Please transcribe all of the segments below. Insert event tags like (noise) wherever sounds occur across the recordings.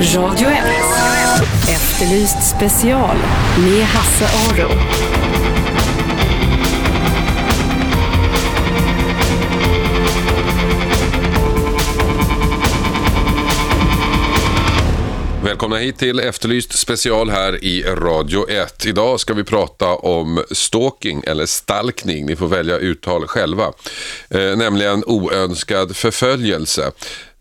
Radio 1. Efterlyst special med Hasse Aro. Välkomna hit till Efterlyst special här i Radio 1. Idag ska vi prata om stalking eller stalkning. Ni får välja uttal själva. Eh, nämligen oönskad förföljelse.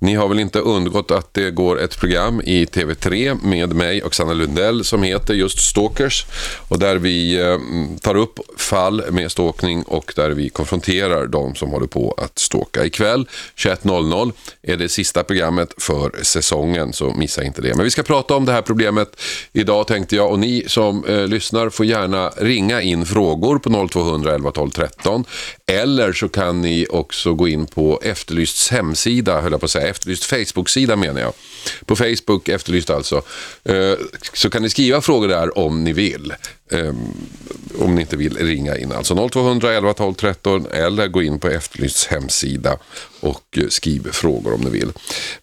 Ni har väl inte undgått att det går ett program i TV3 med mig och Sanna Lundell som heter just Stalkers och där vi eh, tar upp fall med stalkning och där vi konfronterar de som håller på att stalka. Ikväll 21.00 är det sista programmet för säsongen så missa inte det. Men vi ska prata om det här problemet idag tänkte jag och ni som eh, lyssnar får gärna ringa in frågor på 0200 11 12 13 eller så kan ni också gå in på Efterlysts hemsida, höll jag på att säga, Efterlyst Facebook-sida menar jag. På Facebook, Efterlyst alltså. Eh, så kan ni skriva frågor där om ni vill. Eh, om ni inte vill ringa in. Alltså 0200 11 12 13 eller gå in på Efterlysts hemsida och eh, skriv frågor om ni vill.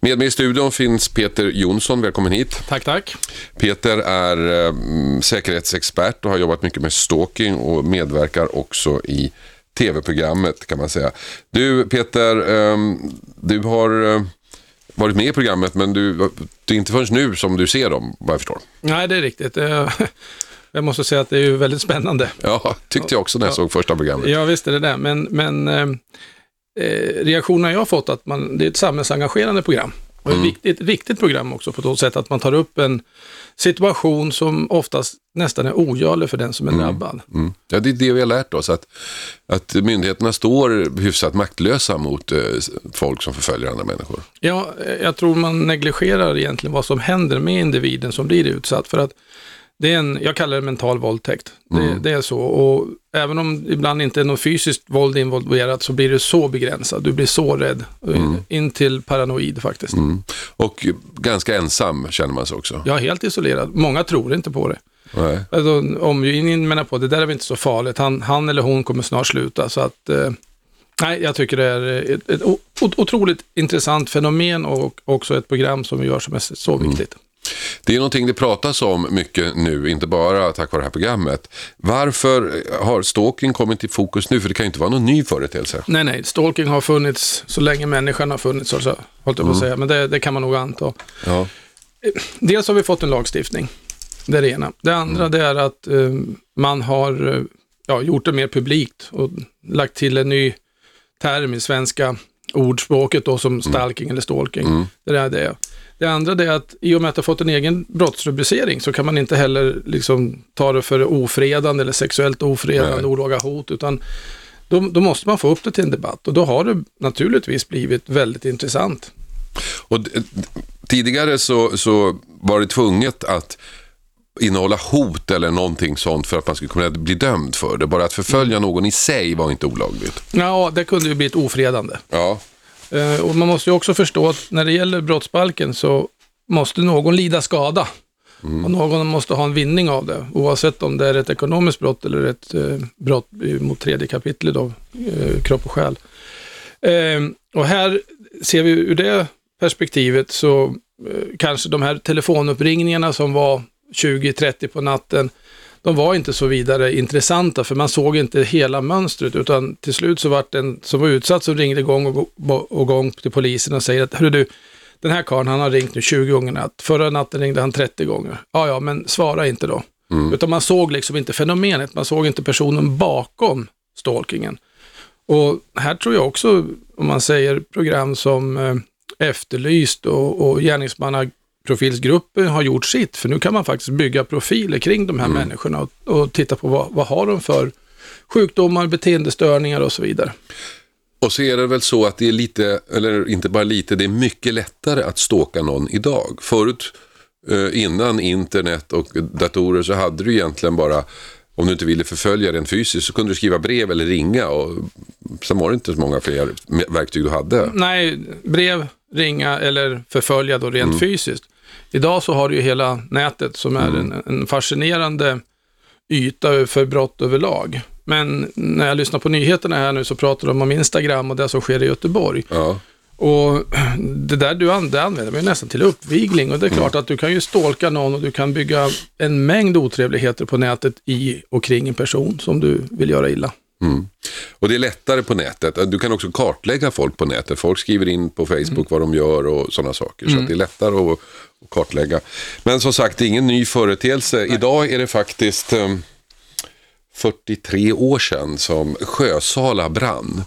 Med mig i studion finns Peter Jonsson, välkommen hit. Tack, tack. Peter är säkerhetsexpert och har jobbat mycket med stalking och medverkar också i tv-programmet kan man säga. Du Peter, du har varit med i programmet men du, det är inte förrän nu som du ser dem vad jag förstår. Nej, det är riktigt. (laughs) Jag måste säga att det är ju väldigt spännande. Ja, tyckte jag också när jag såg första programmet. Ja, visst är det det. Men, men eh, eh reaktionerna jag har fått att man, det är ett samhällsengagerande program. Och ett, mm. viktigt, ett viktigt program också på så sätt att man tar upp en situation som oftast nästan är ogörlig för den som är mm. drabbad. Mm. Ja, det är det vi har lärt oss, att, att myndigheterna står hyfsat maktlösa mot eh, folk som förföljer andra människor. Ja, jag tror man negligerar egentligen vad som händer med individen som blir utsatt. För att det är en, jag kallar det mental våldtäkt. Mm. Det, det, är så. Och även om det ibland inte är något fysiskt våld involverat så blir det så begränsat. Du blir så rädd. Mm. In till paranoid faktiskt. Mm. Och ganska ensam känner man sig också. Ja, helt isolerad. Många tror inte på det. Nej. Alltså, omgivningen menar på det där är väl inte så farligt. Han, han eller hon kommer snart sluta. Så att, eh, nej, jag tycker det är ett, ett otroligt intressant fenomen och också ett program som vi gör som är så mm. Det är någonting det pratas om mycket nu, inte bara tack vare det här programmet. Varför har stalking kommit i fokus nu? För det kan ju inte vara någon ny företeelse. Nej, nej, stalking har funnits så länge människan har funnits, alltså, hållit jag på att mm. säga. Men det, det, kan man nog anta. Ja. Dels har vi fått en lagstiftning, det är det ena. Det andra mm. det är att uh, man har uh, ja, gjort det mer publikt och lagt till en ny term i svenska ordspråket då som mm. stalking mm. eller stalking. Mm. Det är det. Det andra är att i och med att det har fått en egen brottsrubricering så kan man inte heller liksom ta det för ofredande eller sexuellt ofredande, olaga hot, utan då, då, måste man få upp det till en debatt och då har det naturligtvis blivit väldigt intressant. Och tidigare så, så var det tvunget att innehålla hot eller någonting sånt för att man skulle kunna bli dömd för det. Bara att förfölja någon i sig var inte olagligt. Ja, det kunde ju bli ett ofredande. Ja. Eh, och man måste ju också förstå att när det gäller brottsbalken så måste någon lida skada. Mm. Och någon måste ha en vinning av det, oavsett om det är ett ekonomiskt brott eller ett eh, brott mot tredje kapitlet då, eh, kropp och själ. Eh, och här ser vi ur det perspektivet så kanske de här telefonuppringningarna som var 20-30 på natten, de var inte så vidare intressanta för man såg inte hela mönstret utan till slut så var det en som var utsatt som ringde gång och, och gång till polisen och säger att hörru du, den här karln han har ringt nu 20 gånger natt, förra natten ringde han 30 gånger. Ja, ja, men svara inte då. Mm. Utan man såg liksom inte fenomenet, man såg inte personen bakom stalkingen. Och här tror jag också, om man säger program som eh, Efterlyst och, och profilsgruppen har gjort sitt, för nu kan man faktiskt bygga profiler kring de här mm. människorna och, och, titta på vad, vad har de för sjukdomar, beteendestörningar och så vidare. Och så är det väl så att det är lite, eller inte bara lite, det är mycket lättare att ståka någon idag. Förut, eh, innan internet och datorer, så hade du egentligen bara om du inte ville förfölja rent fysiskt så kunde du skriva brev eller ringa och sen var det inte så många fler verktyg du hade. Nej, brev, ringa eller förfölja då rent mm. fysiskt. Idag så har du ju hela nätet som är mm. en, en fascinerande yta för brott överlag. Men när jag lyssnar på nyheterna här nu så pratar de om Instagram och det som sker i Göteborg. Ja. Och det där du an- det använder man ju nästan till uppvigling och det är klart att du kan ju stalka någon och du kan bygga en mängd otrevligheter på nätet i och kring en person som du vill göra illa. Mm. Och det är lättare på nätet. Du kan också kartlägga folk på nätet. Folk skriver in på Facebook vad de gör och sådana saker. Så att det är lättare att, att kartlägga. Men som sagt, det är ingen ny företeelse. Idag är det faktiskt eh, 43 år sedan som Sjösala brann.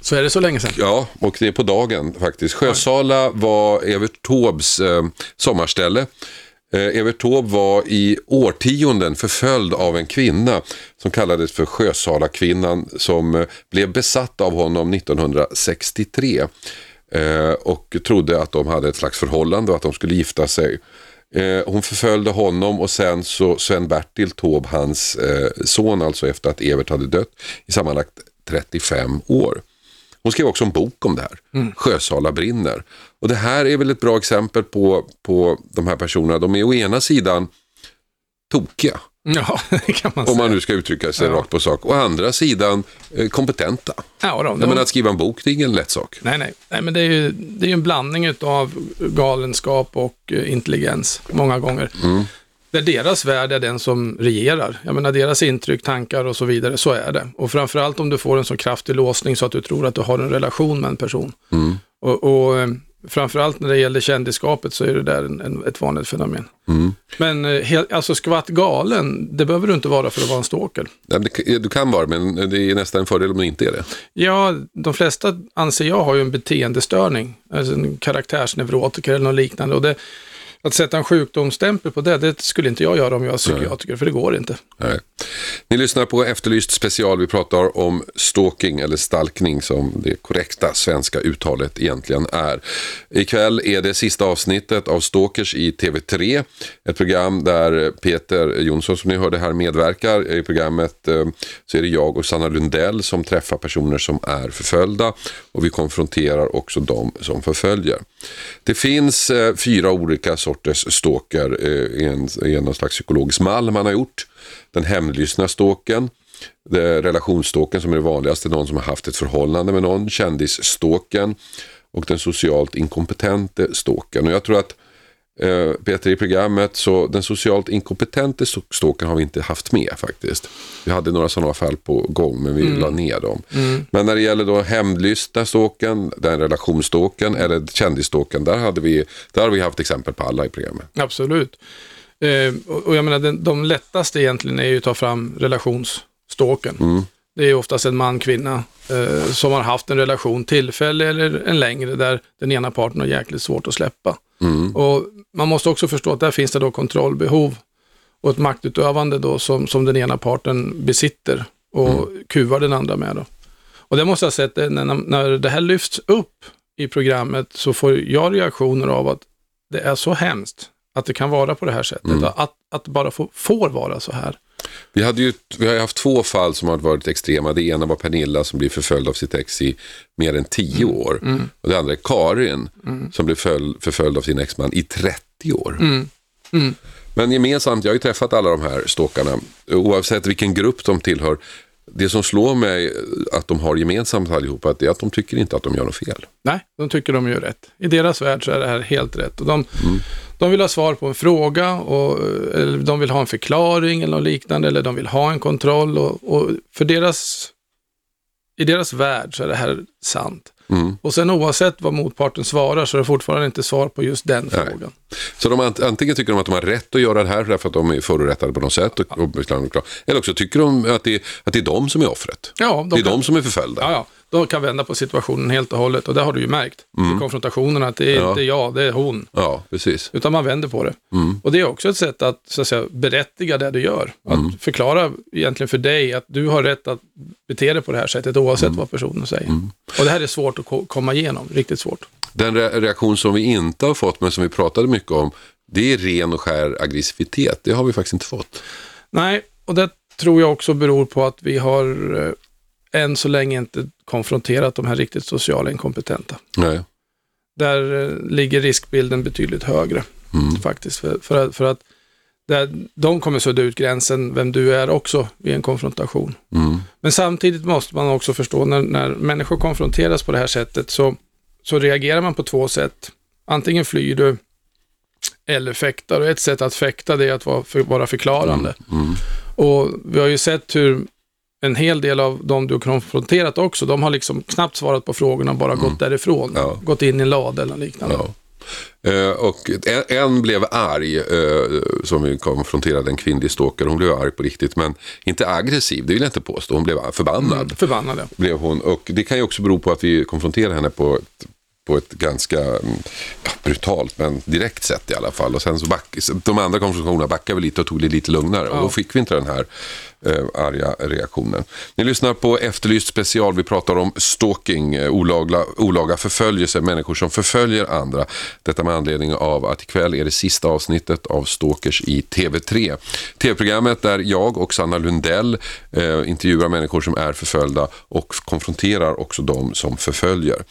Så är det så länge sedan. Ja, och det är på dagen faktiskt. Sjösala var Evert Taubes eh, sommarställe. Eh, Evert Taube var i årtionden förföljd av en kvinna som kallades för Sjösala-kvinnan som eh, blev besatt av honom 1963 eh, och trodde att de hade ett slags förhållande och att de skulle gifta sig. Eh, hon förföljde honom och sen så Sven-Bertil Taube, hans eh, son alltså efter att Evert hade dött i sammanlagt 35 år. Hon skrev också en bok om det här, Sjösala brinner. Och det här är väl ett bra exempel på, på de här personerna. De är å ena sidan tokiga, Ja, (laughs) det kan man om säga. man nu ska uttrycka sig Ja. rakt på sak. Å andra sidan eh, kompetenta. Ja, då, Jag menar att skriva en bok, det är ingen lätt sak. Nej, nej. nej men det är ju det är en blandning av galenskap och eh, intelligens många gånger. Där deras värld är den som regerar. Jag menar deras intryck, tankar och så vidare, så är det. Och framförallt om du får en så kraftig låsning så att du tror att du har en relation med en person. Och, och eh, framförallt när det gäller kändisskapet så är det där en, en, ett vanligt fenomen. Men eh, helt, alltså skvatt galen, det behöver du inte vara för att vara en stalker. Du kan vara men det är nästan en fördel om du inte är det. Ja, de flesta anser jag har ju en beteendestörning, alltså en karaktärsneurotiker eller något liknande. Och det, att sätta en sjukdomsstämpel på det, det skulle inte jag göra om jag var psykiatriker, för det går inte. Nej. Ni lyssnar på Efterlyst special. Vi pratar om stalking eller stalkning som det korrekta svenska uttalet egentligen är. Ikväll är det sista avsnittet av Stalkers i TV3. Ett program där Peter Jonsson som ni hörde här medverkar. I programmet eh, så är det jag och Sanna Lundell som träffar personer som är förföljda och vi konfronterar också de som förföljer. Det finns eh, fyra olika sorters stalker eh, i en, i en någon slags psykologisk mall man har gjort. Den hämndlystna stalken, det relationsstalken som är det vanligaste, någon som har haft ett förhållande med någon, kändisstalken och den socialt inkompetente stalken. Och jag tror att eh, Peter i programmet, så den socialt inkompetente stalken har vi inte haft med faktiskt. Vi hade några sådana fall på gång men vi la ner dem. Men när det gäller då hämndlystna stalken, den relationsstalken eller kändisstalken, där, hade vi, där har vi haft exempel på alla i programmet. Absolut. Eh, och, jag menar, den, de lättaste egentligen är ju att ta fram relationsstalken. Det är oftast en man, kvinna, eh, som har haft en relation, tillfällig eller en längre, där den ena parten har jäkligt svårt att släppa. Och man måste också förstå att där finns det då kontrollbehov och ett maktutövande då som, som den ena parten besitter och kuvar den andra med. Då. Och det måste jag säga att det- när, när det här lyfts upp i programmet så får jag reaktioner av att det är så hemskt att det kan vara på det här sättet. Att, att det bara få, får vara så här. Vi, hade ju, vi har ju haft två fall som har varit extrema. Det ena var Pernilla som blev förföljd av sitt ex i mer än 10 år. Och det andra är Karin som blev föl, förföljd av sin exman i 30 år. Men gemensamt, jag har ju träffat alla de här stalkarna, oavsett vilken grupp de tillhör. Det som slår mig att de har gemensamt allihopa, det är att de tycker inte att de gör något fel. Nej, de tycker de gör rätt. I deras värld så är det här helt rätt. Och de, de vill ha svar på en fråga, och, eller de vill ha en förklaring eller något liknande, eller de vill ha en kontroll. Och, och för deras, I deras värld så är det här sant. Och sen oavsett vad motparten svarar så är det fortfarande inte svar på just den Nej. frågan. Så de, ant- antingen tycker de att de har rätt att göra det här därför att de är förorättade på något sätt. Och, och, eller också tycker de att det, att det är de som är offret. Ja, de det är kan- de som är förföljda. Ja, ja. De kan vända på situationen helt och hållet. Och det har du ju märkt i konfrontationerna, att det är Ja. inte jag, det är hon. Ja, precis. Utan man vänder på det. Och det är också ett sätt att, så att säga, berättiga det du gör. Att förklara egentligen för dig att du har rätt att bete dig på det här sättet oavsett vad personen säger. Och det här är svårt att ko- komma igenom, riktigt svårt. Den re- reaktion som vi inte har fått men som vi pratade mycket om det är ren och skär aggressivitet. Det har vi faktiskt inte fått. Nej, och det tror jag också beror på att vi har eh, än så länge inte konfronterat de här riktigt sociala inkompetenta. Nej. Där eh, ligger riskbilden betydligt högre faktiskt. För, för att, för att där, de kommer sudda ut gränsen vem du är också vid en konfrontation. Men samtidigt måste man också förstå när, när människor konfronteras på det här sättet så, så reagerar man på två sätt. Antingen flyr du eller fäktar. Och ett sätt att fäkta det är att vara, för, vara förklarande. Mm. Och vi har ju sett hur en hel del av de du har konfronterat också, de har liksom knappt svarat på frågorna bara gått därifrån. Mm. Ja. Gått in i en lada eller liknande. Ja. Eh, och en, en blev arg, eh, som vi konfronterade en kvinnlig stalker. Hon blev arg på riktigt, men inte aggressiv, det vill jag inte påstå. Hon blev förbannad. Förbannade. Blev hon. Och det kan ju också bero på att vi konfronterade henne på ett, på ett ganska mm, ja, brutalt, men direkt sätt i alla fall. Och sen så back, de andra konfrontationerna backade vi lite och tog det lite lugnare. Och då fick vi inte den här eh, arga reaktionen. Ni lyssnar på Efterlyst special. Vi pratar om stalking, eh, olaga, olaga förföljelse, människor som förföljer andra. Detta med anledning av att ikväll är det sista avsnittet av Stalkers i TV3. TV-programmet där jag och Sanna Lundell eh, intervjuar människor som är förföljda och konfronterar också de som förföljer.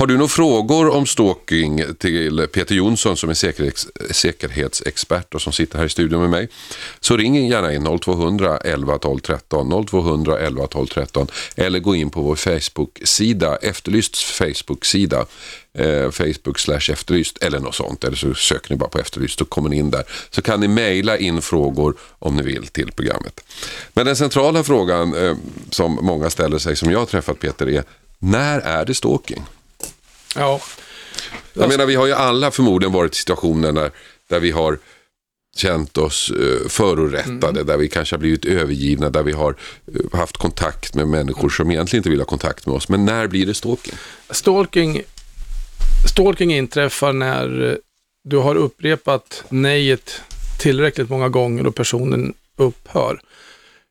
Har du några frågor om stalking till Peter Jonsson som är säkerhets, säkerhetsexpert och som sitter här i studion med mig så ring gärna in 0200 11 12 13 0200 11 12 13 eller gå in på vår Facebook-sida, Efterlysts Facebook-sida eh, Facebook slash Efterlyst eller något sånt eller så söker ni bara på Efterlyst så kommer ni in där så kan ni mejla in frågor om ni vill till programmet. Men den centrala frågan eh, som många ställer sig som jag har träffat Peter är när är det stalking? Ja. Jag menar, vi har ju alla förmodligen varit i situationer där, där vi har känt oss eh, förorättade, där vi kanske har blivit övergivna, där vi har eh, haft kontakt med människor som egentligen inte vill ha kontakt med oss. Men när blir det stalking? Stalking, stalking inträffar när eh, du har upprepat nejet tillräckligt många gånger och personen upphör.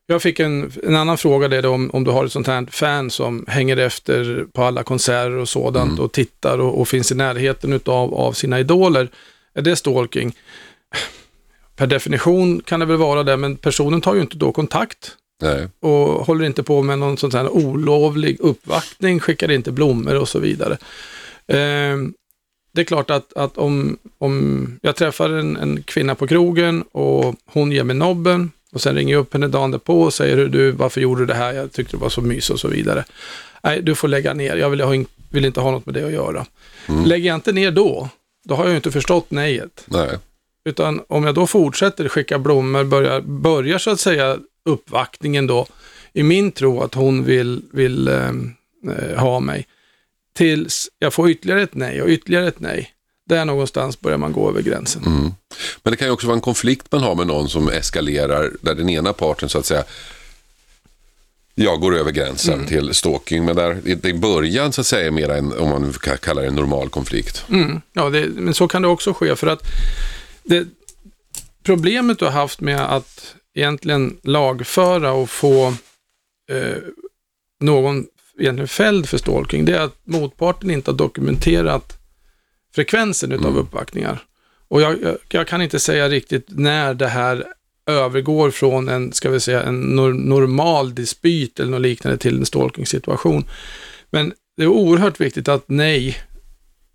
Jag fick en, en annan fråga där om, om du har ett sånt här fan som hänger efter på alla konserter och sådant och tittar och, och finns i närheten utav, av sina idoler. Är det stalking? Per definition kan det väl vara det, men personen tar ju inte då kontakt Nej. och håller inte på med någon sån här olovlig uppvaktning, skickar inte blommor och så vidare. Ehm, det är klart att, att om, om jag träffar en, en kvinna på krogen och hon ger mig nobben och sen ringer jag upp henne dagen därpå och säger du, varför gjorde du det här? Jag tyckte det var så mys och så vidare. Nej, du får lägga ner. Jag vill, in- vill inte ha något med det att göra. Lägger jag inte ner då, då har jag ju inte förstått nejet. Nej. Utan om jag då fortsätter skicka blommor, börjar, börjar så att säga uppvaktningen då, i min tro att hon vill, vill eh, eh, ha mig, tills jag får ytterligare ett nej och ytterligare ett nej. Där någonstans börjar man gå över gränsen. Mm. Men det kan ju också vara en konflikt man har med någon som eskalerar, där den ena parten så att säga jag går över gränsen till stalking, men där i- i början så att säga är mer en, om man kan kalla det en normal konflikt. Mm, ja, det, men så kan det också ske för att det, problemet du har haft med att egentligen lagföra och få eh, någon egentligen fälld för stalking, det är att motparten inte har dokumenterat frekvensen utav uppvaktningar. Och jag, jag, jag kan inte säga riktigt när det här övergår från en, ska vi säga, en nor normal dispyt eller något liknande till en stalking-situation. Men det är oerhört viktigt att nej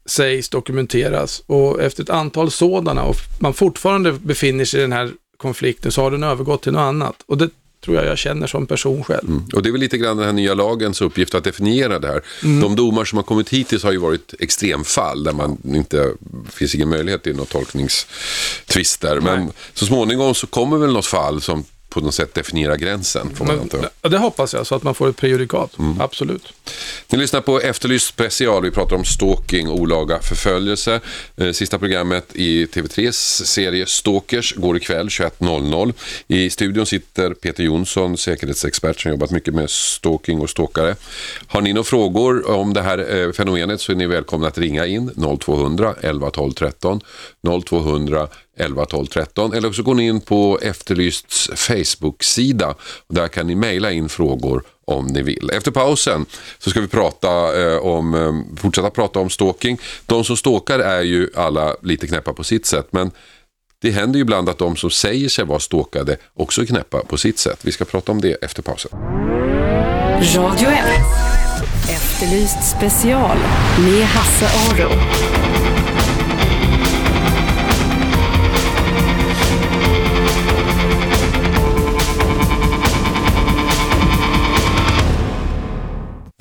sägs dokumenteras och efter ett antal sådana och man fortfarande befinner sig i den här konflikten så har den övergått till något annat. Och det tror jag jag känner som person själv. Och det är väl lite grann den här nya lagens uppgift att definiera det här. De domar som har kommit hittills har ju varit extremfall där man inte finns ingen möjlighet till något tolkningstvister. Men så småningom så kommer väl något fall som på något sätt definierar gränsen. Får man Men, anta. det hoppas jag, så att man får ett prejudikat. Absolut. Ni lyssnar på Efterlyst special. Vi pratar om stalking, olaga förföljelse. Eh, Sista programmet i TV3s serie Stalkers går ikväll 21.00. I studion sitter Peter Jonsson, säkerhetsexpert som jobbat mycket med stalking och stalkare. Har ni några frågor om det här eh, fenomenet så är ni välkomna att ringa in 0200 11 12 13 0200 11 12 13 eller så går ni in på Efterlysts Facebook-sida där kan ni mejla in frågor om ni vill. Efter pausen så ska vi prata eh, om, eh, fortsätta prata om stalking. De som stalkar är ju alla lite knäppa på sitt sätt men det händer ju ibland att de som säger sig vara stalkade också är knäppa på sitt sätt. Vi ska prata om det efter pausen. Radio 1. Efterlyst special med Hasse Aro.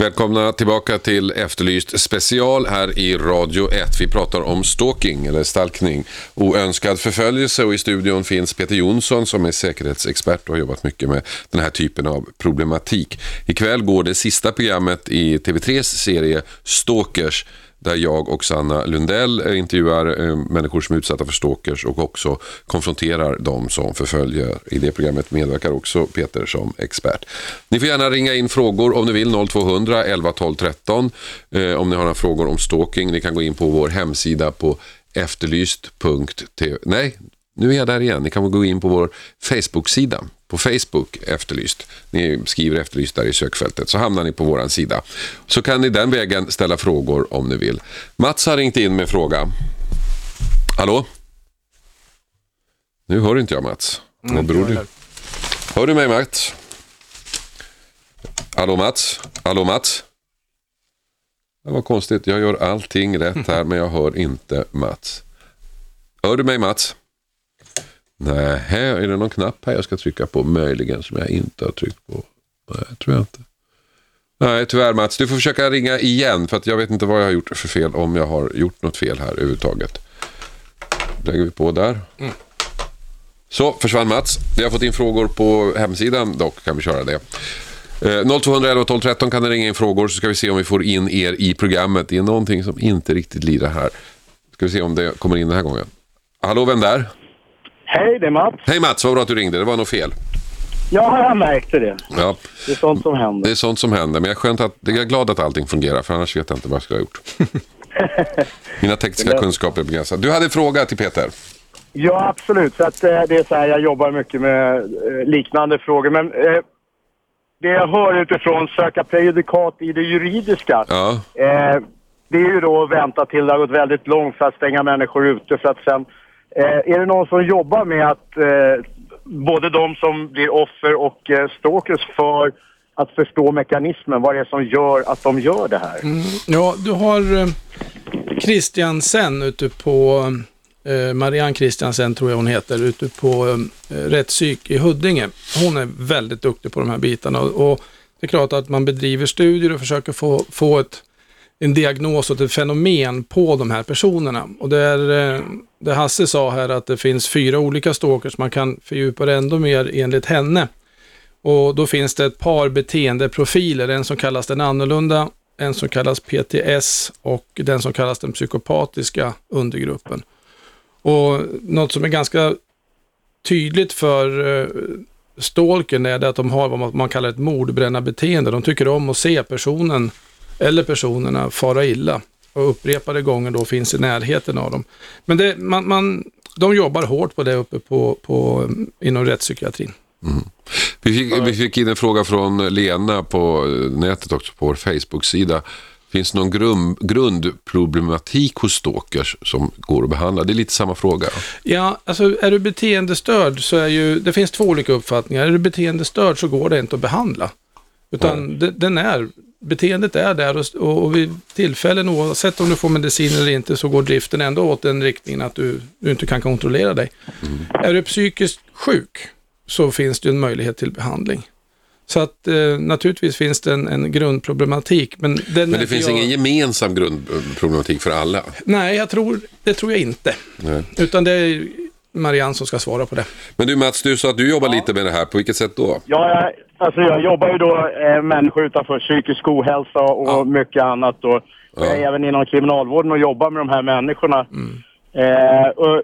Välkomna tillbaka till Efterlyst special här i Radio 1. Vi pratar om stalking eller stalkning, oönskad förföljelse och i studion finns Peter Jonsson som är säkerhetsexpert och har jobbat mycket med den här typen av problematik. Ikväll går det sista programmet i TV3s serie Stalkers där jag och Sanna Lundell eh, intervjuar eh, människor som är utsatta för stalkers och också konfronterar de som förföljer. I det programmet medverkar också Peter som expert. Ni får gärna ringa in frågor om ni vill 0200 11 12 13 om ni har några frågor om stalking. Ni kan gå in på vår hemsida på efterlyst.tv. Nej, nu är jag där igen. Ni kan gå in på vår Facebook-sida på Facebook Efterlyst. Ni skriver Efterlyst där i sökfältet så hamnar ni på vår sida. Så kan ni den vägen ställa frågor om ni vill. Mats har ringt in med fråga. Hallå? Nu hör inte jag Mats. Mm, Vad beror det? Hör du mig Mats? Hallå Mats? Hallå Mats? Det var konstigt. Jag gör allting rätt här men jag hör inte Mats. Hör du mig Mats? Nej, här är det någon knapp här jag ska trycka på möjligen som jag inte har tryckt på. Nej, tror jag inte. Nej, tyvärr Mats. Du får försöka ringa igen för att jag vet inte vad jag har gjort för fel om jag har gjort något fel här överhuvudtaget. Lägger vi på där. Mm. Så, försvann Mats. Vi har fått in frågor på hemsidan dock, kan vi köra det. Eh, 0211 12 13 kan ni ringa in frågor så ska vi se om vi får in er i programmet. Det är någonting som inte riktigt lirar här. Ska vi se om det kommer in den här gången. Hallå, vem där? Hej, det är Mats. Hej Mats, vad bra att du ringde. Det var nog fel. Ja, jag märkte det. Ja, Det är sånt som det händer. är sånt som händer. Men jag är, skönt att, jag är glad att allting fungerar, för annars vet jag inte vad jag skulle ha gjort. (laughs) Mina tekniska kunskaper är begränsade. Du hade en fråga till Peter. Ja, absolut. Så att, eh, det är så här, jag jobbar mycket med eh, liknande frågor. Men eh, det jag hör utifrån söka prejudikat i det juridiska. Ja, Eh, det är ju då att vänta till det har gått väldigt långt för att stänga människor ute. För att sen, eh, är det någon som jobbar med att eh, både de som blir offer och eh, stalkers för att förstå mekanismen, vad det är som gör att de gör det här? Mm. Ja, du har eh, Christiansen ute på, eh, Marianne Christiansen tror jag hon heter, ute på eh, rättspsyk i Huddinge. Hon är väldigt duktig på de här bitarna och, och det är klart att man bedriver studier och försöker få, få ett, en diagnos och ett fenomen på de här personerna. Och det är, eh, det Hasse sa här att det finns fyra olika stalkers, man kan fördjupa det ändå mer enligt henne. Och då finns det ett par beteendeprofiler, en som kallas den annorlunda, en som kallas PTS och den som kallas den psykopatiska undergruppen. Och något som är ganska tydligt för eh, stalkern är det att de har vad man- kallar ett mordbrännarbeteende. De tycker om att se personen eller personerna fara illa och upprepade gånger då finns i närheten av dem. Men det, man, man, de jobbar hårt på det uppe på, på, inom rättspsykiatrin. vi fick, vi fick in en fråga från Lena på eh, nätet också, på vår Facebook-sida. Finns det någon grund, grundproblematik hos stalkers som går att behandla? Det är lite samma fråga. Ja, alltså är du beteendestörd så är ju, det finns två olika uppfattningar. Är du beteendestörd så går det inte att behandla. Utan det, den är, beteendet är där och, och, och vid tillfällen oavsett om du får medicin eller inte så går driften ändå åt den riktningen att du, du inte kan kontrollera dig. Är du psykiskt sjuk så finns det en möjlighet till behandling. Så att eh, naturligtvis finns det en, en grundproblematik. Men, den Men det finns jag, ingen gemensam grundproblematik för alla. Nej, jag tror, det tror jag inte. Nej. Utan det är Marianne som ska svara på det. Men du Mats, du sa att du jobbar lite med det här. På vilket sätt då? Ja, jag, alltså jag jobbar ju då eh, människor utanför psykisk ohälsa och Ja. mycket annat. Och Jag är Ja. även inom kriminalvården och jobbar med de här människorna. Eh, och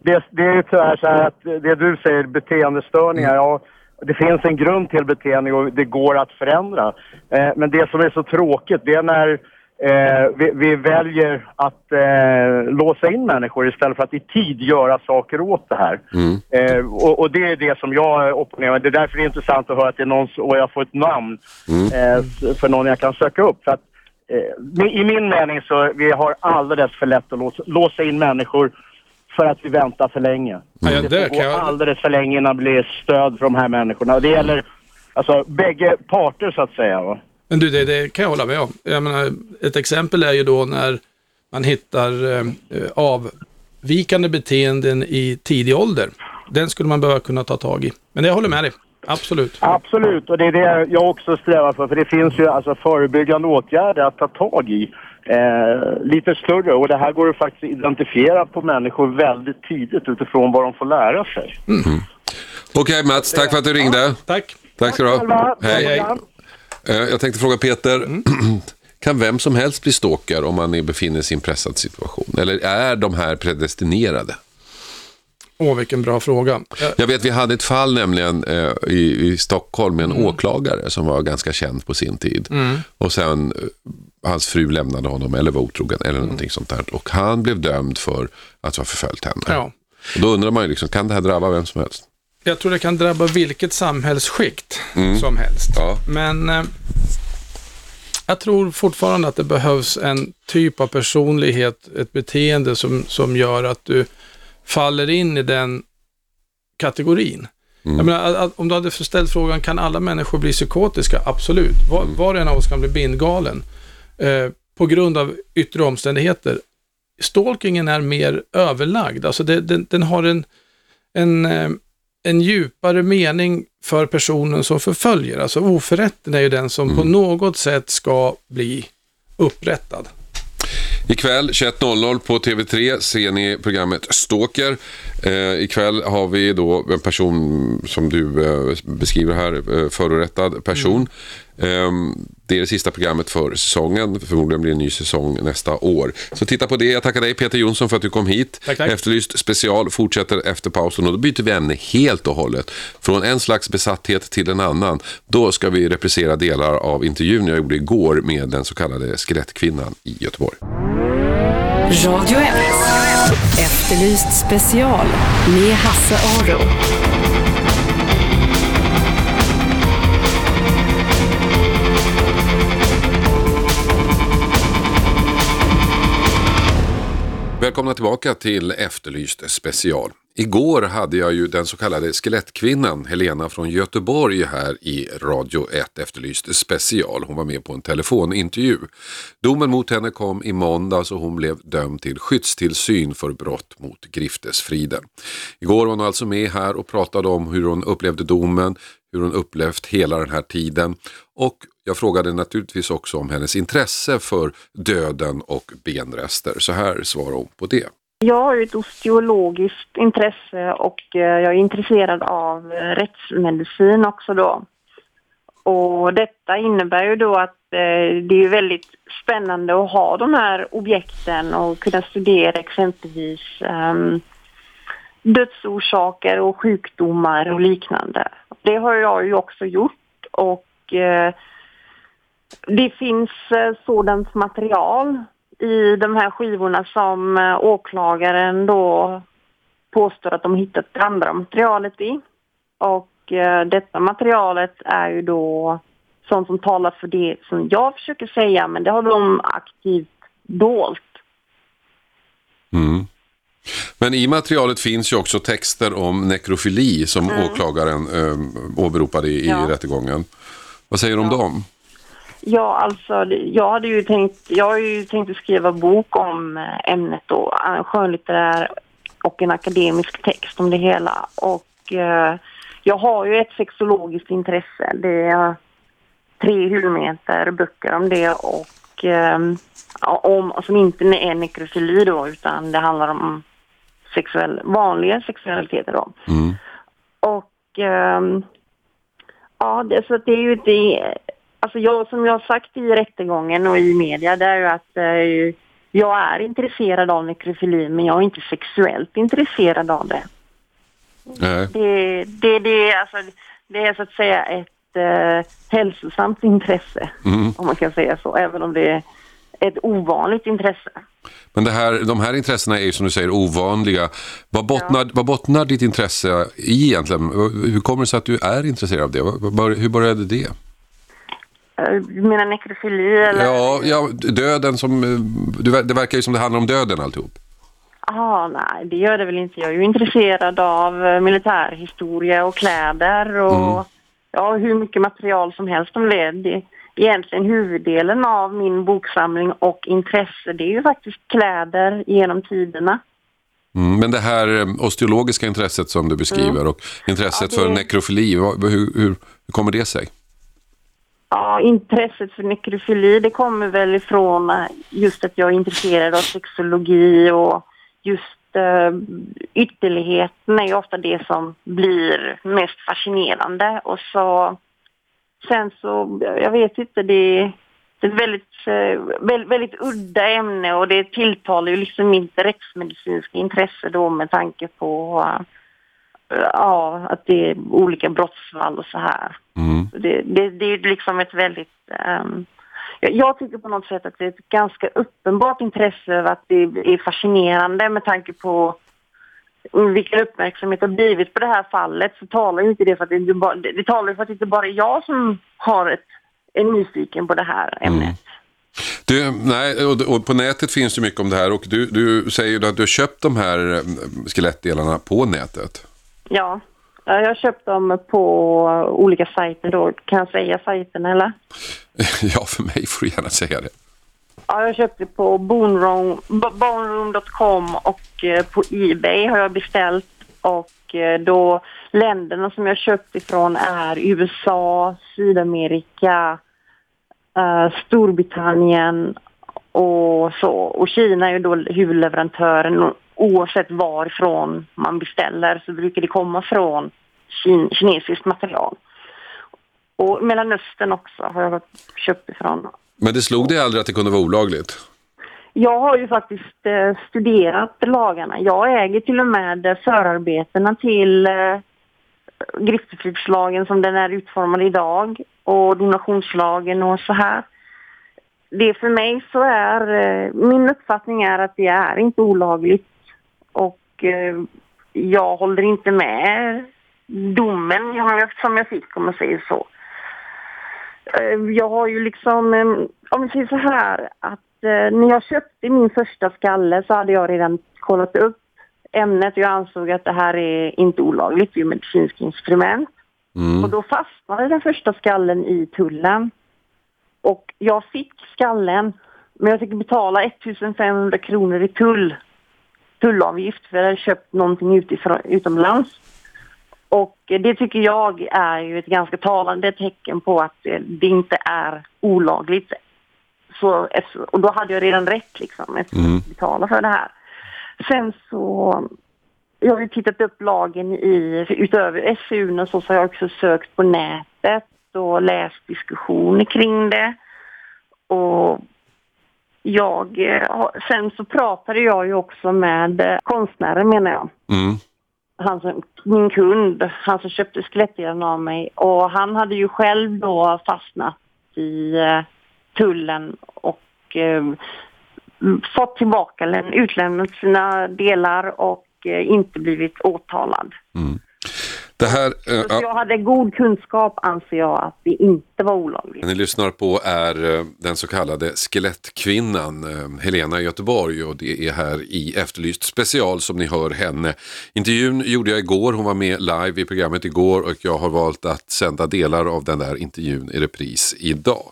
det, det är ju tyvärr så här att det du säger, beteendestörningar, ja, det finns en grund till beteende och det går att förändra. Eh, men det som är så tråkigt, det är när eh, vi, vi väljer att eh, låsa in människor istället för att i tid göra saker åt det här. Eh, och, och det är det som jag opponerar mig. Det är därför det är intressant att höra att det är någon, och jag får ett namn eh, s- för någon jag kan söka upp. För att, eh, I min mening så vi har alldeles för lätt att låsa, låsa in människor för att vi väntar för länge. Ja, Det där får kan gå jag- alldeles för länge innan det blir stöd för de här människorna. Det gäller alltså bägge parter så att säga. Va? Men du, det, det kan jag hålla med om. Jag menar, ett exempel är ju då när man hittar eh, avvikande beteenden i tidig ålder. Den skulle man behöva kunna ta tag i. Men jag håller med dig. Absolut. Absolut, och det är det jag också strävar för. För det finns ju alltså förebyggande åtgärder att ta tag i. Eh, lite större och det här går att faktiskt identifiera på människor väldigt tidigt utifrån vad de får lära sig. Okej Mats, tack för att du ringde. Tack. Tack ska du ha. Hej. hej. Eh, Jag tänkte fråga Peter, (clears throat) kan vem som helst bli stalker om man befinner sig i en pressad situation? Eller är de här predestinerade? Åh, vilken bra fråga. Eh, Jag vet, vi hade ett fall nämligen eh, i, i Stockholm med en åklagare som var ganska känd på sin tid. Och sen hans fru lämnade honom eller var otrogen eller någonting sånt där. Och han blev dömd för att ha förföljt henne. Ja. Och då undrar man ju, liksom, kan det här drabba vem som helst? Jag tror det kan drabba vilket samhällsskikt som helst. Ja. Men eh, jag tror fortfarande att det behövs en typ av personlighet, ett beteende som, som gör att du faller in i den kategorin. Jag menar, att, om du hade ställt frågan, kan alla människor bli psykotiska? Absolut. Var, var och en av oss kan bli bindgalen eh, på grund av yttre omständigheter. Stalkingen är mer överlagd, alltså det, den, den har en, en, eh, en djupare mening för personen som förföljer. Alltså oförrätten är ju den som på något sätt ska bli upprättad. Ikväll 21.00 på TV3 ser ni programmet Stalker. Eh, ikväll har vi då en person som du eh, beskriver här, eh, förorättad person. Eh, det är det sista programmet för säsongen. Förmodligen blir det en ny säsong nästa år. Så titta på det. Jag tackar dig Peter Jonsson för att du kom hit. Tack, tack. Efterlyst special fortsätter efter pausen och då byter vi ämne helt och hållet. Från en slags besatthet till en annan. Då ska vi reprisera delar av intervjun jag gjorde igår med den så kallade skelettkvinnan i Göteborg. Radio 1. Efterlyst special med Hasse Aro. Välkomna tillbaka till Efterlyst special. Igår hade jag ju den så kallade skelettkvinnan Helena från Göteborg här i Radio 1 Efterlyst special. Hon var med på en telefonintervju. Domen mot henne kom i måndags och hon blev dömd till skyddstillsyn för brott mot griftesfriden. Igår var hon alltså med här och pratade om hur hon upplevde domen, hur hon upplevt hela den här tiden och jag frågade naturligtvis också om hennes intresse för döden och benrester. Så här svarar hon på det. Jag har ju ett osteologiskt intresse och eh, jag är intresserad av eh, rättsmedicin också då. Och detta innebär ju då att eh, det är väldigt spännande att ha de här objekten och kunna studera exempelvis um, dödsorsaker och sjukdomar och liknande. Det har jag ju också gjort och uh, det finns eh, sådant material i de här skivorna som eh, åklagaren då påstår att de hittat det andra materialet i. Och eh, detta materialet är ju då sånt som talar för det som jag försöker säga, men det har de aktivt dolt. Mm. Men i materialet finns ju också texter om nekrofili som åklagaren eh, åberopade i, Ja. i rättegången. Vad säger du om dem? Ja, alltså jag hade ju tänkt, jag har ju tänkt att skriva bok om eh, ämnet då, en skönlitterär och en akademisk text om det hela. Och eh, jag har ju ett sexologiskt intresse. Det är tre hyllmeter böcker om det och eh, om, som inte är nekrofili då utan det handlar om sexuell, vanliga sexualiteter då. Mm. Och ehm, ja, det, så det är ju det. Alltså jag, som jag har sagt i rättegången och i media, det är ju att eh, jag är intresserad av nekrofili men jag är inte sexuellt intresserad av det. Nej. Det, det, det, alltså, det är så att säga ett eh, hälsosamt intresse, Mm. om man kan säga så, även om det är ett ovanligt intresse. Men det här, de här intressena är ju som du säger ovanliga. Vad bottnar, vad bottnar ditt intresse i egentligen? Hur kommer det sig att du är intresserad av det? Hur började det? Eh, Du menar nekrofili eller? Ja, ja döden som... eh, Det verkar ju som det handlar om döden alltihop. Ah, nej, det gör det väl inte. Jag är ju intresserad av eh, militärhistoria och kläder och ja, hur mycket material som helst om det. det. Egentligen huvuddelen av min boksamling och intresse det är ju faktiskt kläder genom tiderna. Mm, men det här eh, osteologiska intresset som du beskriver och intresset Ja, det- för nekrofili, hur, hur kommer det sig? Ja, intresset för nekrofili det kommer väl ifrån eh, just att jag är intresserad av sexologi och just eh, ytterligheten är ju ofta det som blir mest fascinerande. Och så sen så, jag vet inte, det, det är ett väldigt, eh, väldigt, väldigt udda ämne och det tilltalar ju liksom mitt rättsmedicinska intresse då med tanke på eh, ja, att det är olika brottsfall och så här. Mm. Det, det, det är liksom ett väldigt... ehm, jag, tycker på något sätt att det är ett ganska uppenbart intresse över att det är fascinerande med tanke på vilken uppmärksamhet det har blivit på det här fallet så talar ju inte det för att det, inte bara, det, talar för att det inte bara är jag som har ett, är nyfiken på det här ämnet. Du, nej, och, och på nätet finns det mycket om det här och du, du säger ju att du har köpt de här eh, skelettdelarna på nätet. Ja. Ja, Jag har köpt dem på olika sajter då. Kan jag säga sajten eller? (laughs) ja, för mig får du gärna säga det. Ja, jag köpte på boneroom- bo- boneroom.com och eh, på Ebay har jag beställt. Och eh, då länderna som jag köpt ifrån är USA, Sydamerika, eh, Storbritannien och så. Och Kina är ju då huvudleverantören. Oavsett varifrån man beställer så brukar det komma från kin- kinesiskt material. Och Mellanöstern också har jag köpt ifrån. Men det slog dig aldrig att det kunde vara olagligt? Jag har ju faktiskt eh, studerat lagarna. Jag äger till och med eh, förarbetena till eh, griftefridslagen som den är utformad idag och donationslagen och så här. Det för mig så är, eh, min uppfattning är att det är inte olagligt jag håller inte med domen som jag fick om man säger så. Eh, Jag har ju liksom, eh, om vi säger så här, att eh, när jag köpte min första skalle så hade jag redan kollat upp ämnet och jag ansåg att det här är inte olagligt, det är ju medicinskt instrument. Mm. Och då fastnade den första skallen i tullen. Och jag fick skallen, men jag fick betala 1500 kronor i tull, tullavgift för jag hade köpt någonting utifrån, utomlands. Och eh, det tycker jag är ju ett ganska talande tecken på att eh, det inte är olagligt. Så, och då hade jag redan rätt liksom, att Mm. betala för det här. Sen så, jag har ju tittat upp lagen i, utöver SUn och så, så har jag också sökt på nätet och läst diskussioner kring det. Och jag, eh, sen så pratade jag ju också med eh, konstnären menar jag Mm. han som, min kund, han som köpte skelettdelen av mig och han hade ju själv då fastnat i eh, tullen och eh, fått tillbaka eller utlämnat sina delar och eh, inte blivit åtalad. Det här, ja, jag hade god kunskap anser jag att det inte var olagligt. ni lyssnar på är eh, den så kallade skelettkvinnan eh, Helena i Göteborg och det är här i Efterlyst special som ni hör henne. Intervjun gjorde jag igår, hon var med live i programmet igår och jag har valt att sända delar av den där intervjun i repris idag.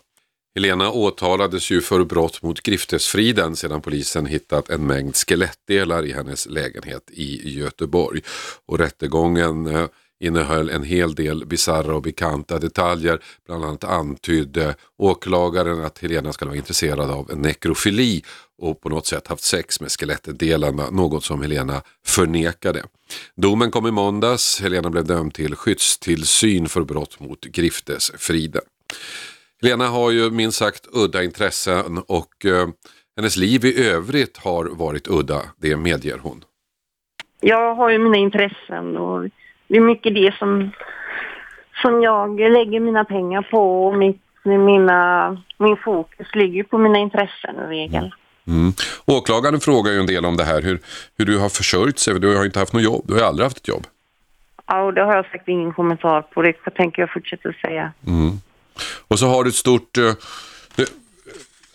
Helena åtalades ju för brott mot griftesfriden sedan polisen hittat en mängd skelettdelar i hennes lägenhet i Göteborg. Och rättegången eh, innehöll en hel del bizarra och bekanta detaljer. Bland annat antydde åklagaren att Helena skulle vara intresserad av nekrofili och på något sätt haft sex med skelettdelarna, något som Helena förnekade. Domen kom i måndags. Helena blev dömd till skyddstillsyn för brott mot griftesfriden. Helena har ju minst sagt udda intressen och eh, hennes liv i övrigt har varit udda, det medger hon. Jag har ju mina intressen och det är mycket det som, som jag lägger mina pengar på och mitt, mina, min fokus ligger på mina intressen i regel. Mm. Åklagaren frågar ju en del om det här, hur, hur du har försörjt sig. Du har ju inte haft något jobb, du har aldrig haft ett jobb. Ja, och det har jag sagt ingen kommentar på. Det tänker jag fortsätta säga. Och så har du ett stort... Eh, eh,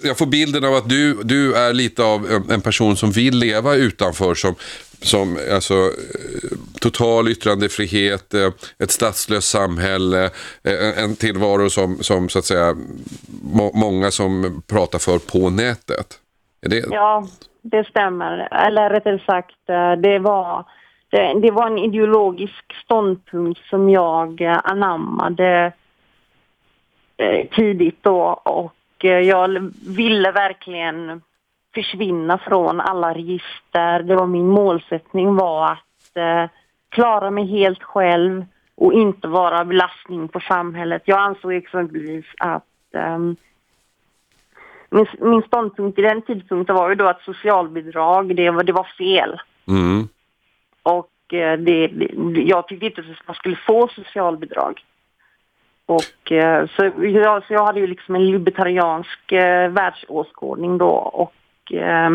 jag får bilden av att du, du är lite av en- person som vill leva utanför som, som alltså, eh, total yttrandefrihet, ett statslöst samhälle, en tillvaro som, som så att säga må, många som pratar för på nätet. Är det, Ja, det stämmer. Eller rättare sagt, det var, det, det var en ideologisk ståndpunkt som jag anammade tidigt då och eh, jag ville verkligen försvinna från alla register. Det var min målsättning var att eh, klara mig helt själv och inte vara belastning på samhället. Jag ansåg exempelvis att ehm, min, min ståndpunkt i den tidpunkten var ju då att socialbidrag, det var, det var fel. Mm. Och eh, det, det, jag tyckte inte att man skulle få socialbidrag. Och eh, så jag, så jag hade ju liksom en libertariansk eh, världsåskådning då. Och eh,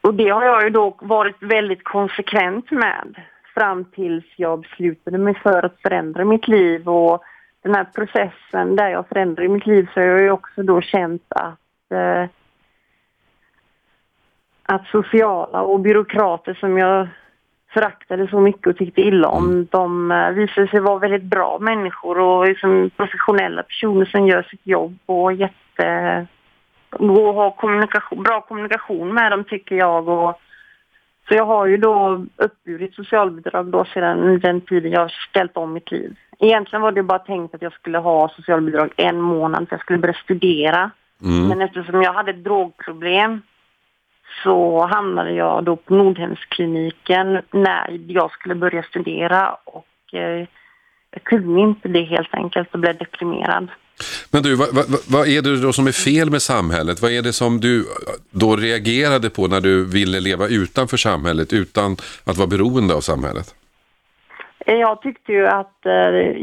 och det har jag ju då varit väldigt konsekvent med fram tills jag beslutade mig för att förändra mitt liv. Och den här processen där jag förändrar mitt liv så har jag ju också då känt att eh, att sociala och byråkrater som jag föraktade så mycket och tyckte illa om, de eh, visade sig vara väldigt bra människor och liksom professionella personer som gör sitt jobb och jätte... och har kommunikation, bra kommunikation med dem tycker jag och så jag har ju då uppburit socialbidrag då sedan den tiden jag har ställt om mitt liv. Egentligen var det bara tänkt att jag skulle ha socialbidrag en månad för jag skulle börja studera. Mm. Men eftersom jag hade ett drogproblem så hamnade jag då på Nordhemskliniken när jag skulle börja studera och eh, jag kunde inte det helt enkelt och blev deprimerad. Men du, vad, vad, vad är det då som är fel med samhället? Vad är det som du då reagerade på när du ville leva utanför samhället utan att vara beroende av samhället? Eh, Jag tyckte ju att eh,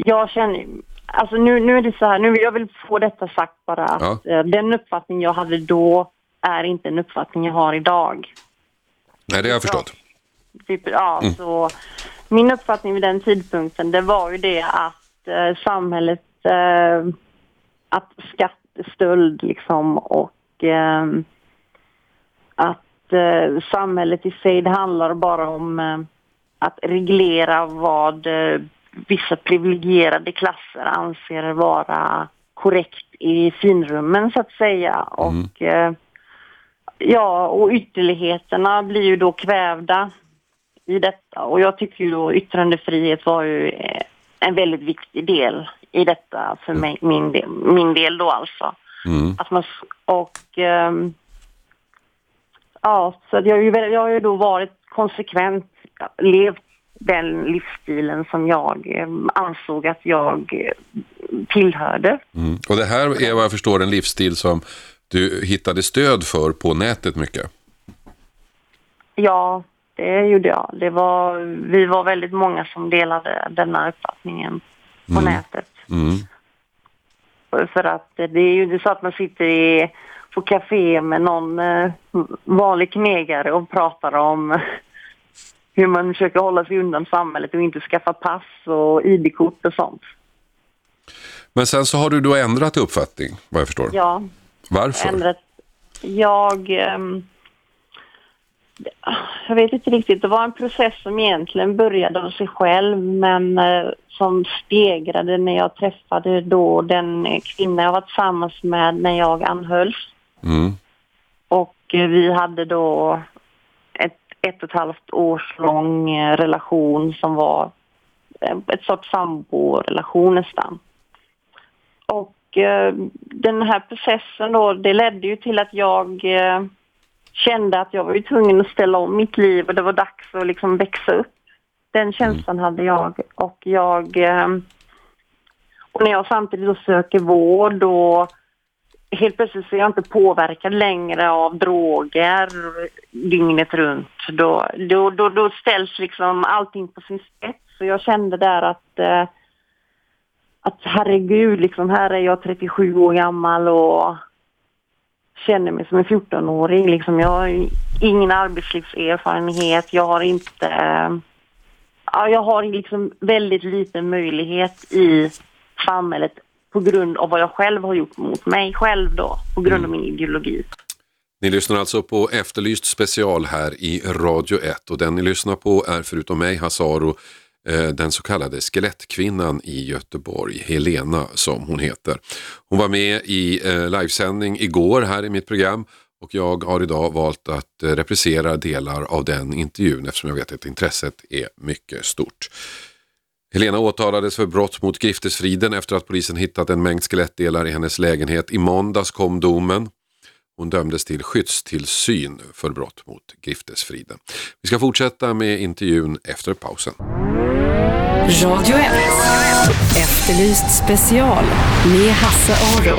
jag känner, alltså nu, nu är det så här, nu jag vill få detta sagt bara att Ja. eh, den uppfattning jag hade då är inte en uppfattning jag har idag. Nej, det har jag förstått. Typ, ja, så min uppfattning vid den tidpunkten det var ju det att eh, samhället, eh, att skattestöld liksom och eh, att eh, samhället i sig det handlar bara om eh, att reglera vad eh, vissa privilegierade klasser anser vara korrekt i finrummen så att säga. Och eh, ja, och ytterligheterna blir ju då kvävda i detta. Och jag tycker ju då yttrandefrihet var ju eh, en väldigt viktig del i detta för mig, min, del, min del då alltså. Mm. Att man, och ehm, ja, så jag, har ju, jag har ju då varit konsekvent, levt den livsstilen som jag ehm, ansåg att jag eh, tillhörde. Mm. Och det här är vad jag förstår en livsstil som du hittade stöd för på nätet mycket. Ja, det gjorde jag. Det var, vi var väldigt många som delade denna uppfattningen på nätet. Mm. För att det är ju inte så att man sitter i, på café med någon eh, vanlig knegare och pratar om (laughs) hur man försöker hålla sig undan samhället och inte skaffa pass och ID-kort och sånt. Men sen så har du då ändrat uppfattning, vad jag förstår. Ja, Varför? ändrat. Jag... ehm, jag vet inte riktigt. Det var en process som egentligen började av sig själv men eh, som stegrade när jag träffade då den kvinna jag var tillsammans med när jag anhölls. Mm. Och eh, vi hade då ett ett och ett halvt års lång eh, relation som var ett sorts samborelation nästan. Och den här processen då, det ledde ju till att jag eh, kände att jag var ju tvungen att ställa om mitt liv och det var dags att liksom växa upp. Den känslan hade jag och jag... Eh, och när jag samtidigt då söker vård och helt plötsligt så är jag inte påverkad längre av droger dygnet runt. Då, då, då, då ställs liksom allting på sin spets. Så jag kände där att, eh, att herregud, liksom, här är jag 37 år gammal och känner mig som en 14-åring. Liksom, jag har ingen arbetslivserfarenhet. Jag har inte... Ja, jag har liksom väldigt liten möjlighet i samhället på grund av vad jag själv har gjort mot mig själv då, på grund av min ideologi. Ni lyssnar alltså på Efterlyst special här i Radio 1 och den ni lyssnar på är förutom mig, Hasaro, Eh, den så kallade skelettkvinnan i Göteborg, Helena som hon heter. Hon var med i eh, livesändning igår här i mitt program Och jag har idag valt att eh, reprisera delar av den intervjun eftersom jag vet att intresset är mycket stort. Helena åtalades för brott mot griftesfriden efter att polisen hittat en mängd skelettdelar i hennes lägenhet. I måndags kom domen. Hon dömdes till skyddstillsyn för brott mot griftesfriden. Vi ska fortsätta med intervjun efter pausen. Radio 1. Efterlyst special med Hasse Aro.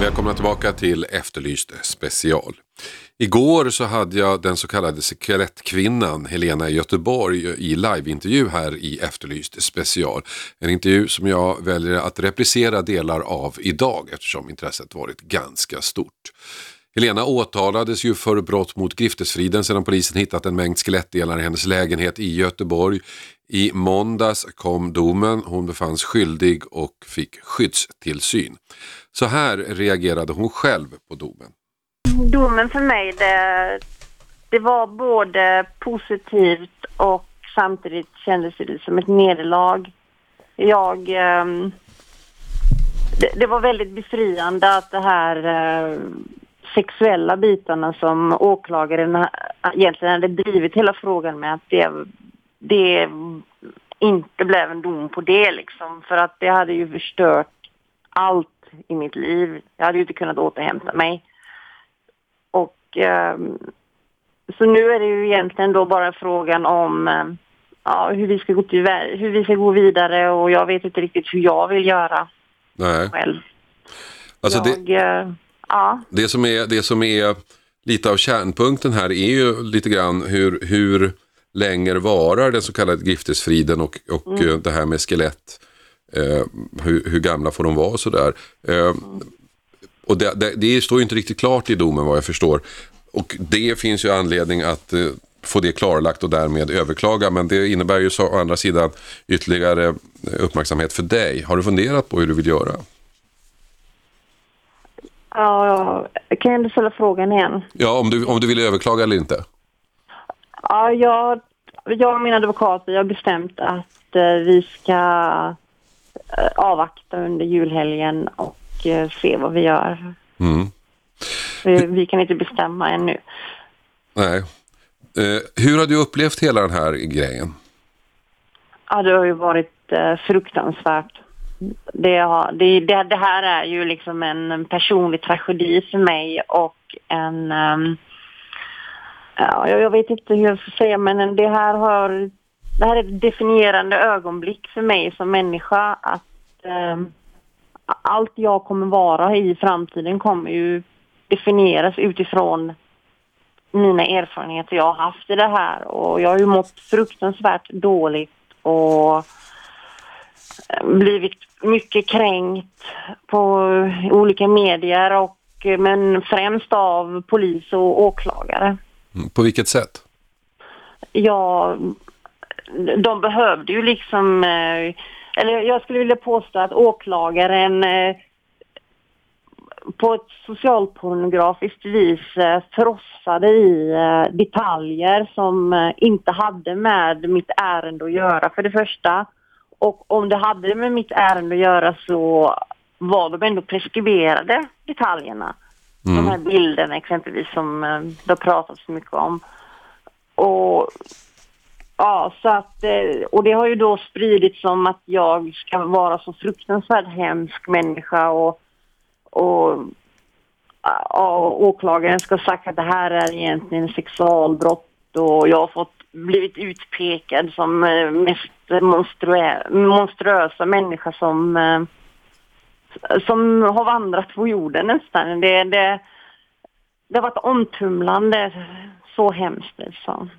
Välkomna tillbaka till Efterlyst special. Igår så hade jag den så kallade skelettkvinnan Helena i Göteborg i liveintervju här i Efterlyst special. En intervju som jag väljer att reprisera delar av idag eftersom intresset varit ganska stort. Helena åtalades ju för brott mot griftesfriden sedan polisen hittat en mängd skelettdelar i hennes lägenhet i Göteborg. I måndags kom domen, hon befanns skyldig och fick skyddstillsyn. Så här reagerade hon själv på domen. Domen för mig, det, det var både positivt och samtidigt kändes det som ett nederlag. Jag... Ehm, det, det var väldigt befriande att det här eh, sexuella bitarna som åklagaren egentligen hade drivit hela frågan med, att det, det inte blev en dom på det liksom. För att det hade ju förstört allt i mitt liv. Jag hade ju inte kunnat återhämta mig. Ehm, så nu är det ju egentligen då bara frågan om eh, ja, hur, vi ska gå till, hur vi ska gå vidare och jag vet inte riktigt hur jag vill göra Nej. själv. Alltså det, jag, eh, ja, det, som är, det som är lite av kärnpunkten här är ju lite grann hur, hur länge varar den så kallade griftesfriden och, och eh, det här med skelett. Eh, hur, hur gamla får de vara och sådär. Eh, och det, det, det står ju inte riktigt klart i domen vad jag förstår. Och det finns ju anledning att eh, få det klarlagt och därmed överklaga. Men det innebär ju så, å andra sidan ytterligare eh, uppmärksamhet för dig. Har du funderat på hur du vill göra? ja, kan jag ställa frågan igen? Ja, om du, om du vill överklaga eller inte. Ja, jag, jag och min advokat vi har bestämt att eh, vi ska eh, avvakta under julhelgen och eh, se vad vi gör. Mm. Vi, vi kan inte bestämma ännu. Nej. Eh, hur har du upplevt hela den här grejen? Ja, det har ju varit eh, fruktansvärt. Det, har, det, det, det här är ju liksom en personlig tragedi för mig och en... ehm, ja, jag, vet inte hur jag ska säga, men det här har... Det här är ett definierande ögonblick för mig som människa. Att ehm, allt jag kommer vara i framtiden kommer ju definieras utifrån mina erfarenheter jag har haft i det här. Och jag har ju mått fruktansvärt dåligt och eh, blivit mycket kränkt på olika medier och men främst av polis och åklagare. Mm, På vilket sätt? Ja, de behövde ju liksom, eh, eller jag skulle vilja påstå att åklagaren eh, på ett socialpornografiskt vis eh, frossade i eh, detaljer som eh, inte hade med mitt ärende att göra för det första. Och om det hade med mitt ärende att göra så var de ändå preskriberade detaljerna. De här bilderna exempelvis som eh, det har pratats så mycket om. Och Ja, så att, eh, och det har ju då spridits som att jag ska vara så fruktansvärt hemsk människa och, och, och åklagaren ska ha sagt att det här är egentligen sexualbrott och jag har fått blivit utpekad som eh, mest monstruö, monstruösa människa som, eh, som har vandrat på jorden nästan. Det, det, det har varit omtumlande, så hemskt liksom.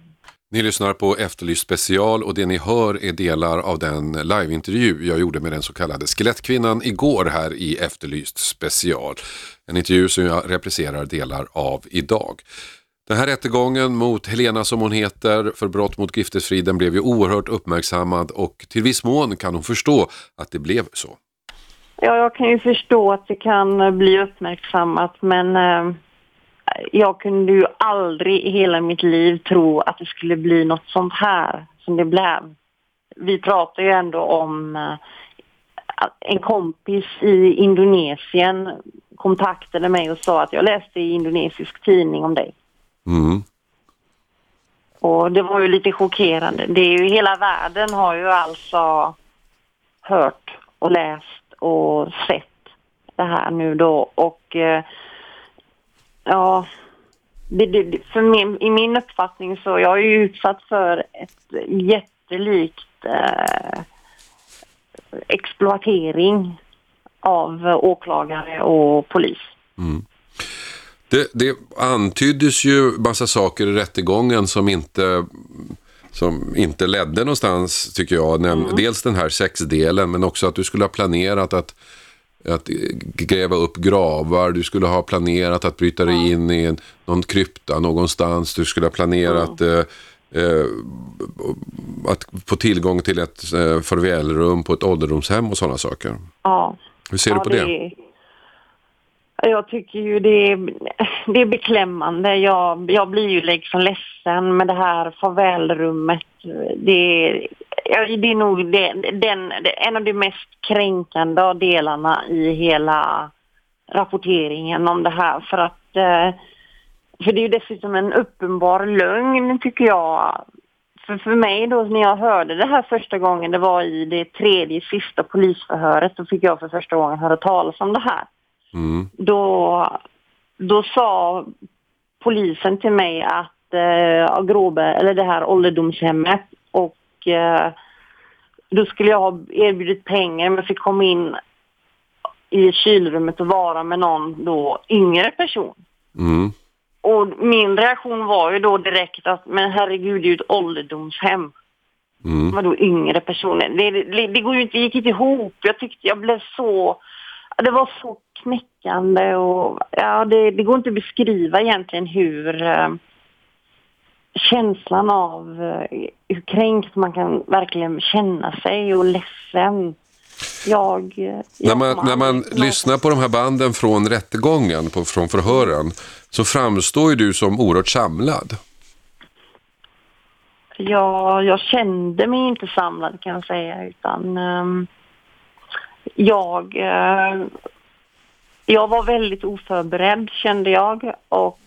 Ni lyssnar på Efterlyst special och det ni hör är delar av den liveintervju jag gjorde med den så kallade Skelettkvinnan igår här i Efterlyst special. En intervju som jag repriserar delar av idag. Den här rättegången mot Helena som hon heter för brott mot griftesfriden blev ju oerhört uppmärksammad och till viss mån kan hon förstå att det blev så. Ja, jag kan ju förstå att det kan bli uppmärksammat men eh, jag kunde ju aldrig i hela mitt liv tro att det skulle bli något sånt här som det blev. Vi pratar ju ändå om eh, en kompis i Indonesien kontaktade mig och sa att jag läste i indonesisk tidning om dig. Mm. Och det var ju lite chockerande. Det är ju hela världen har ju alltså hört och läst och sett det här nu då och eh, ja, det, det, för min, i min uppfattning så jag är ju utsatt för ett jättelikt eh, exploatering av åklagare och polis. Det, det antyddes ju massa saker i rättegången som inte, som inte ledde någonstans, tycker jag. Näm- Dels den här sexdelen, men också att du skulle ha planerat att, att gräva upp gravar. Du skulle ha planerat att bryta dig in i en, någon krypta någonstans. Du skulle ha planerat eh, eh, att få tillgång till ett eh, farvälrum på ett ålderdomshem och sådana saker. Ja. Hur ser du på det? Jag tycker ju det är, det är beklämmande. Jag, jag blir ju liksom ledsen med det här farvälrummet. Det, är- ja, det är nog den, det, en av de mest kränkande delarna i hela rapporteringen om det här. För att eh, för det är ju dessutom en uppenbar lögn tycker jag. För, för mig då när jag hörde det här första gången, det var i det tredje sista polisförhöret, då fick jag för första gången höra talas om det här Mm. då, då sa polisen till mig att eh, Gråbe, eller det här ålderdomshemmet och eh, då skulle jag ha erbjudit pengar men fick komma in i kylrummet och vara med någon då yngre person. Mm. Och min reaktion var ju då direkt att men herregud det är ju ett ålderdomshem. Mm. Vadå yngre personer? Det, det, det går ju inte, det gick inte ihop. Jag tyckte jag blev så... Det var så knäckande och ja, det, det går inte att beskriva egentligen hur eh, känslan av eh, hur kränkt man kan verkligen känna sig och ledsen. Jag... eh, När man, när man lyssnar på de här banden från rättegången, på, från förhören, så framstår ju du som oerhört samlad. Ja, jag kände mig inte samlad kan jag säga utan ehm, jag, eh, jag var väldigt oförberedd kände jag och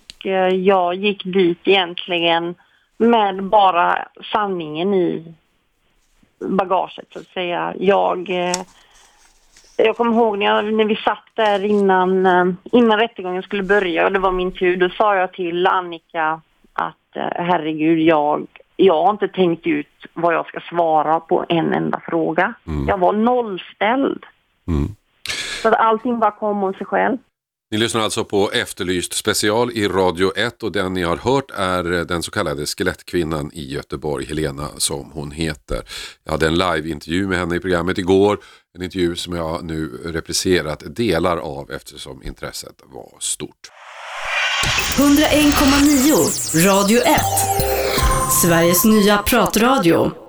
jag gick dit egentligen med bara sanningen i bagaget så att säga. Jag, eh, jag kommer ihåg när, jag, när vi satt där innan, eh, innan rättegången skulle börja och det var min tur, då sa jag till Annika att eh, herregud, jag, jag har inte tänkt ut vad jag ska svara på en enda fråga. Jag var nollställd. Mm. Så att allting bara kom av sig själv. Ni lyssnar alltså på Efterlyst special i Radio 1 och den ni har hört är eh, den så kallade skelettkvinnan i Göteborg, Helena som hon heter. Jag hade en live-intervju med henne i programmet igår, en intervju som jag nu repriserat delar av eftersom intresset var stort. 101,9 Radio 1. Sveriges nya pratradio.